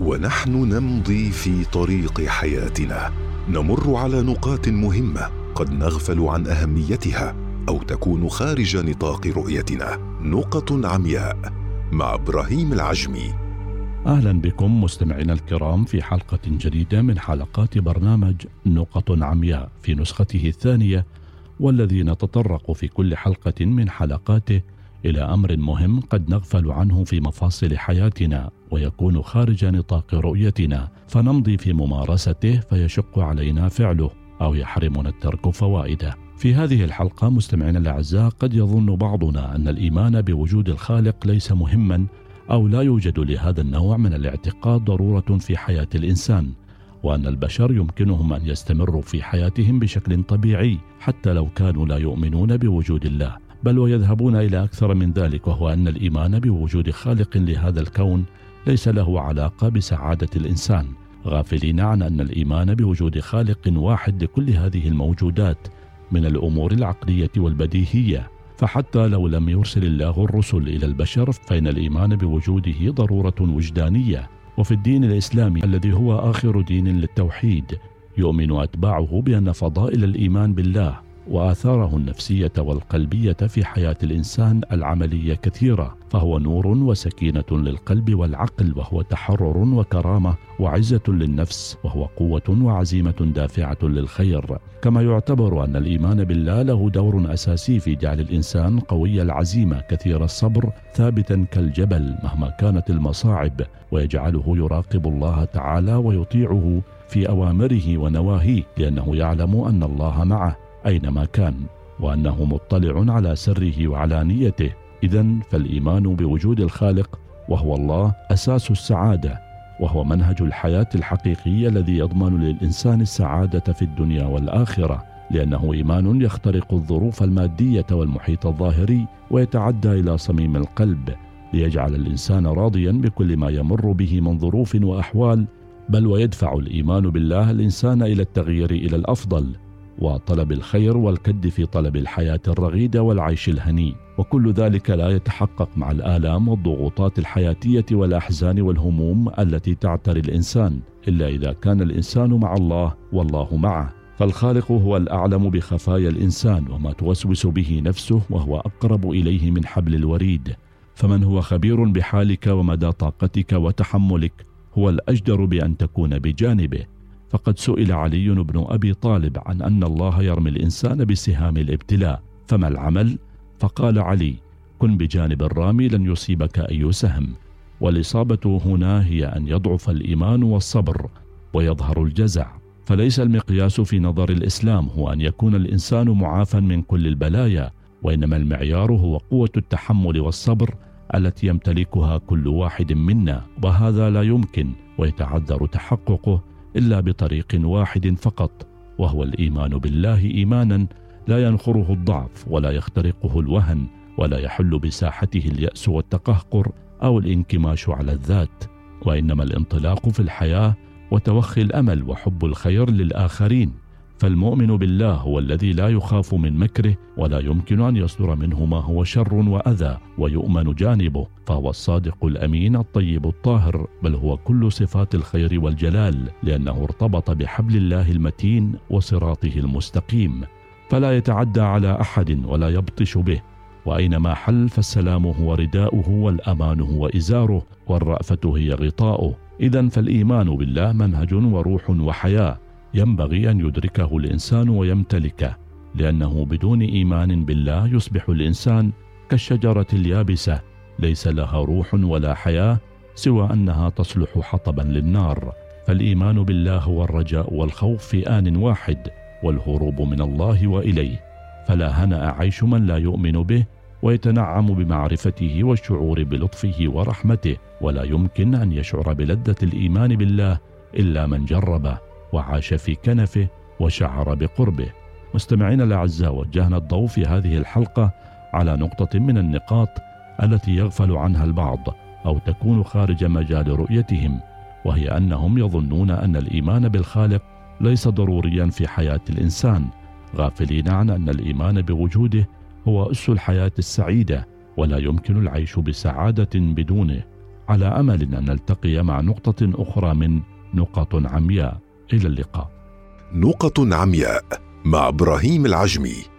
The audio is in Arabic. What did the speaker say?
ونحن نمضي في طريق حياتنا. نمر على نقاط مهمة قد نغفل عن أهميتها أو تكون خارج نطاق رؤيتنا. نقط عمياء مع إبراهيم العجمي. أهلا بكم مستمعينا الكرام في حلقة جديدة من حلقات برنامج نقط عمياء في نسخته الثانية والذي نتطرق في كل حلقة من حلقاته إلى أمر مهم قد نغفل عنه في مفاصل حياتنا ويكون خارج نطاق رؤيتنا فنمضي في ممارسته فيشق علينا فعله أو يحرمنا الترك فوائده. في هذه الحلقة مستمعينا الأعزاء قد يظن بعضنا أن الإيمان بوجود الخالق ليس مهما أو لا يوجد لهذا النوع من الاعتقاد ضرورة في حياة الإنسان. وأن البشر يمكنهم أن يستمروا في حياتهم بشكل طبيعي حتى لو كانوا لا يؤمنون بوجود الله بل ويذهبون إلى أكثر من ذلك وهو أن الإيمان بوجود خالق لهذا الكون ليس له علاقة بسعادة الإنسان. غافلين عن أن الإيمان بوجود خالق واحد لكل هذه الموجودات من الأمور العقلية والبديهية. فحتى لو لم يرسل الله الرسل إلى البشر فإن الإيمان بوجوده ضرورة وجدانية. وفي الدين الإسلامي الذي هو آخر دين للتوحيد يؤمن أتباعه بأن فضائل الإيمان بالله وآثاره النفسية والقلبية في حياة الإنسان العملية كثيرة فهو نور وسكينة للقلب والعقل وهو تحرر وكرامة وعزة للنفس وهو قوة وعزيمة دافعة للخير. كما يعتبر أن الإيمان بالله له دور أساسي في جعل الإنسان قوي العزيمة كثير الصبر ثابتا كالجبل مهما كانت المصاعب ويجعله يراقب الله تعالى ويطيعه في أوامره ونواهيه لأنه يعلم أن الله معه. أينما كان وأنه مطلع على سره وعلانيته اذا فالإيمان بوجود الخالق وهو الله أساس السعادة وهو منهج الحياة الحقيقي الذي يضمن للإنسان السعادة في الدنيا والآخرة لأنه إيمان يخترق الظروف المادية والمحيط الظاهري ويتعدى إلى صميم القلب ليجعل الإنسان راضيا بكل ما يمر به من ظروف وأحوال بل ويدفع الإيمان بالله الإنسان إلى التغيير إلى الأفضل. وطلب الخير والكد في طلب الحياة الرغيده والعيش الهني. وكل ذلك لا يتحقق مع الآلام والضغوطات الحياتية والأحزان والهموم التي تعتري الإنسان إلا إذا كان الإنسان مع الله والله معه. فالخالق هو الأعلم بخفايا الإنسان وما توسوس به نفسه وهو أقرب إليه من حبل الوريد. فمن هو خبير بحالك ومدى طاقتك وتحملك هو الأجدر بأن تكون بجانبه. فقد سئل علي بن أبي طالب عن أن الله يرمي الإنسان بسهام الابتلاء فما العمل؟ فقال علي كن بجانب الرامي لن يصيبك أي سهم والإصابة هنا هي أن يضعف الإيمان والصبر ويظهر الجزع. فليس المقياس في نظر الإسلام هو أن يكون الإنسان معافى من كل البلايا وإنما المعيار هو قوة التحمل والصبر التي يمتلكها كل واحد منا وهذا لا يمكن ويتعذر تحققه إلا بطريق واحد فقط وهو الإيمان بالله إيمانا لا ينخره الضعف ولا يخترقه الوهن ولا يحل بساحته اليأس والتقهقر أو الانكماش على الذات وإنما الانطلاق في الحياة وتوخي الأمل وحب الخير للآخرين. فالمؤمن بالله هو الذي لا يخاف من مكره ولا يمكن أن يصدر منه ما هو شر وأذى ويؤمن جانبه فهو الصادق الأمين الطيب الطاهر بل هو كل صفات الخير والجلال لأنه ارتبط بحبل الله المتين وصراطه المستقيم فلا يتعدى على أحد ولا يبطش به وأينما حل فالسلام هو رداؤه والأمان هو إزاره والرأفة هي غطاؤه اذا فالإيمان بالله منهج وروح وحياة. ينبغي أن يدركه الإنسان ويمتلكه لأنه بدون إيمان بالله يصبح الإنسان كالشجرة اليابسة ليس لها روح ولا حياة سوى أنها تصلح حطبا للنار. فالإيمان بالله هو الرجاء والخوف في آن واحد والهروب من الله وإليه. فلا هنأ عيش من لا يؤمن به ويتنعم بمعرفته والشعور بلطفه ورحمته ولا يمكن أن يشعر بلذة الإيمان بالله إلا من جربه. وعاش في كنفه وشعر بقربه. مستمعينا الأعزاء وجهنا الضوء في هذه الحلقة على نقطة من النقاط التي يغفل عنها البعض أو تكون خارج مجال رؤيتهم وهي أنهم يظنون أن الإيمان بالخالق ليس ضروريا في حياة الإنسان. غافلين عن أن الإيمان بوجوده هو أس الحياة السعيدة ولا يمكن العيش بسعادة بدونه. على امل ان نلتقي مع نقطة أخرى من نقط عمياء. إلى اللقاء. نقط عمياء مع إبراهيم العجمي.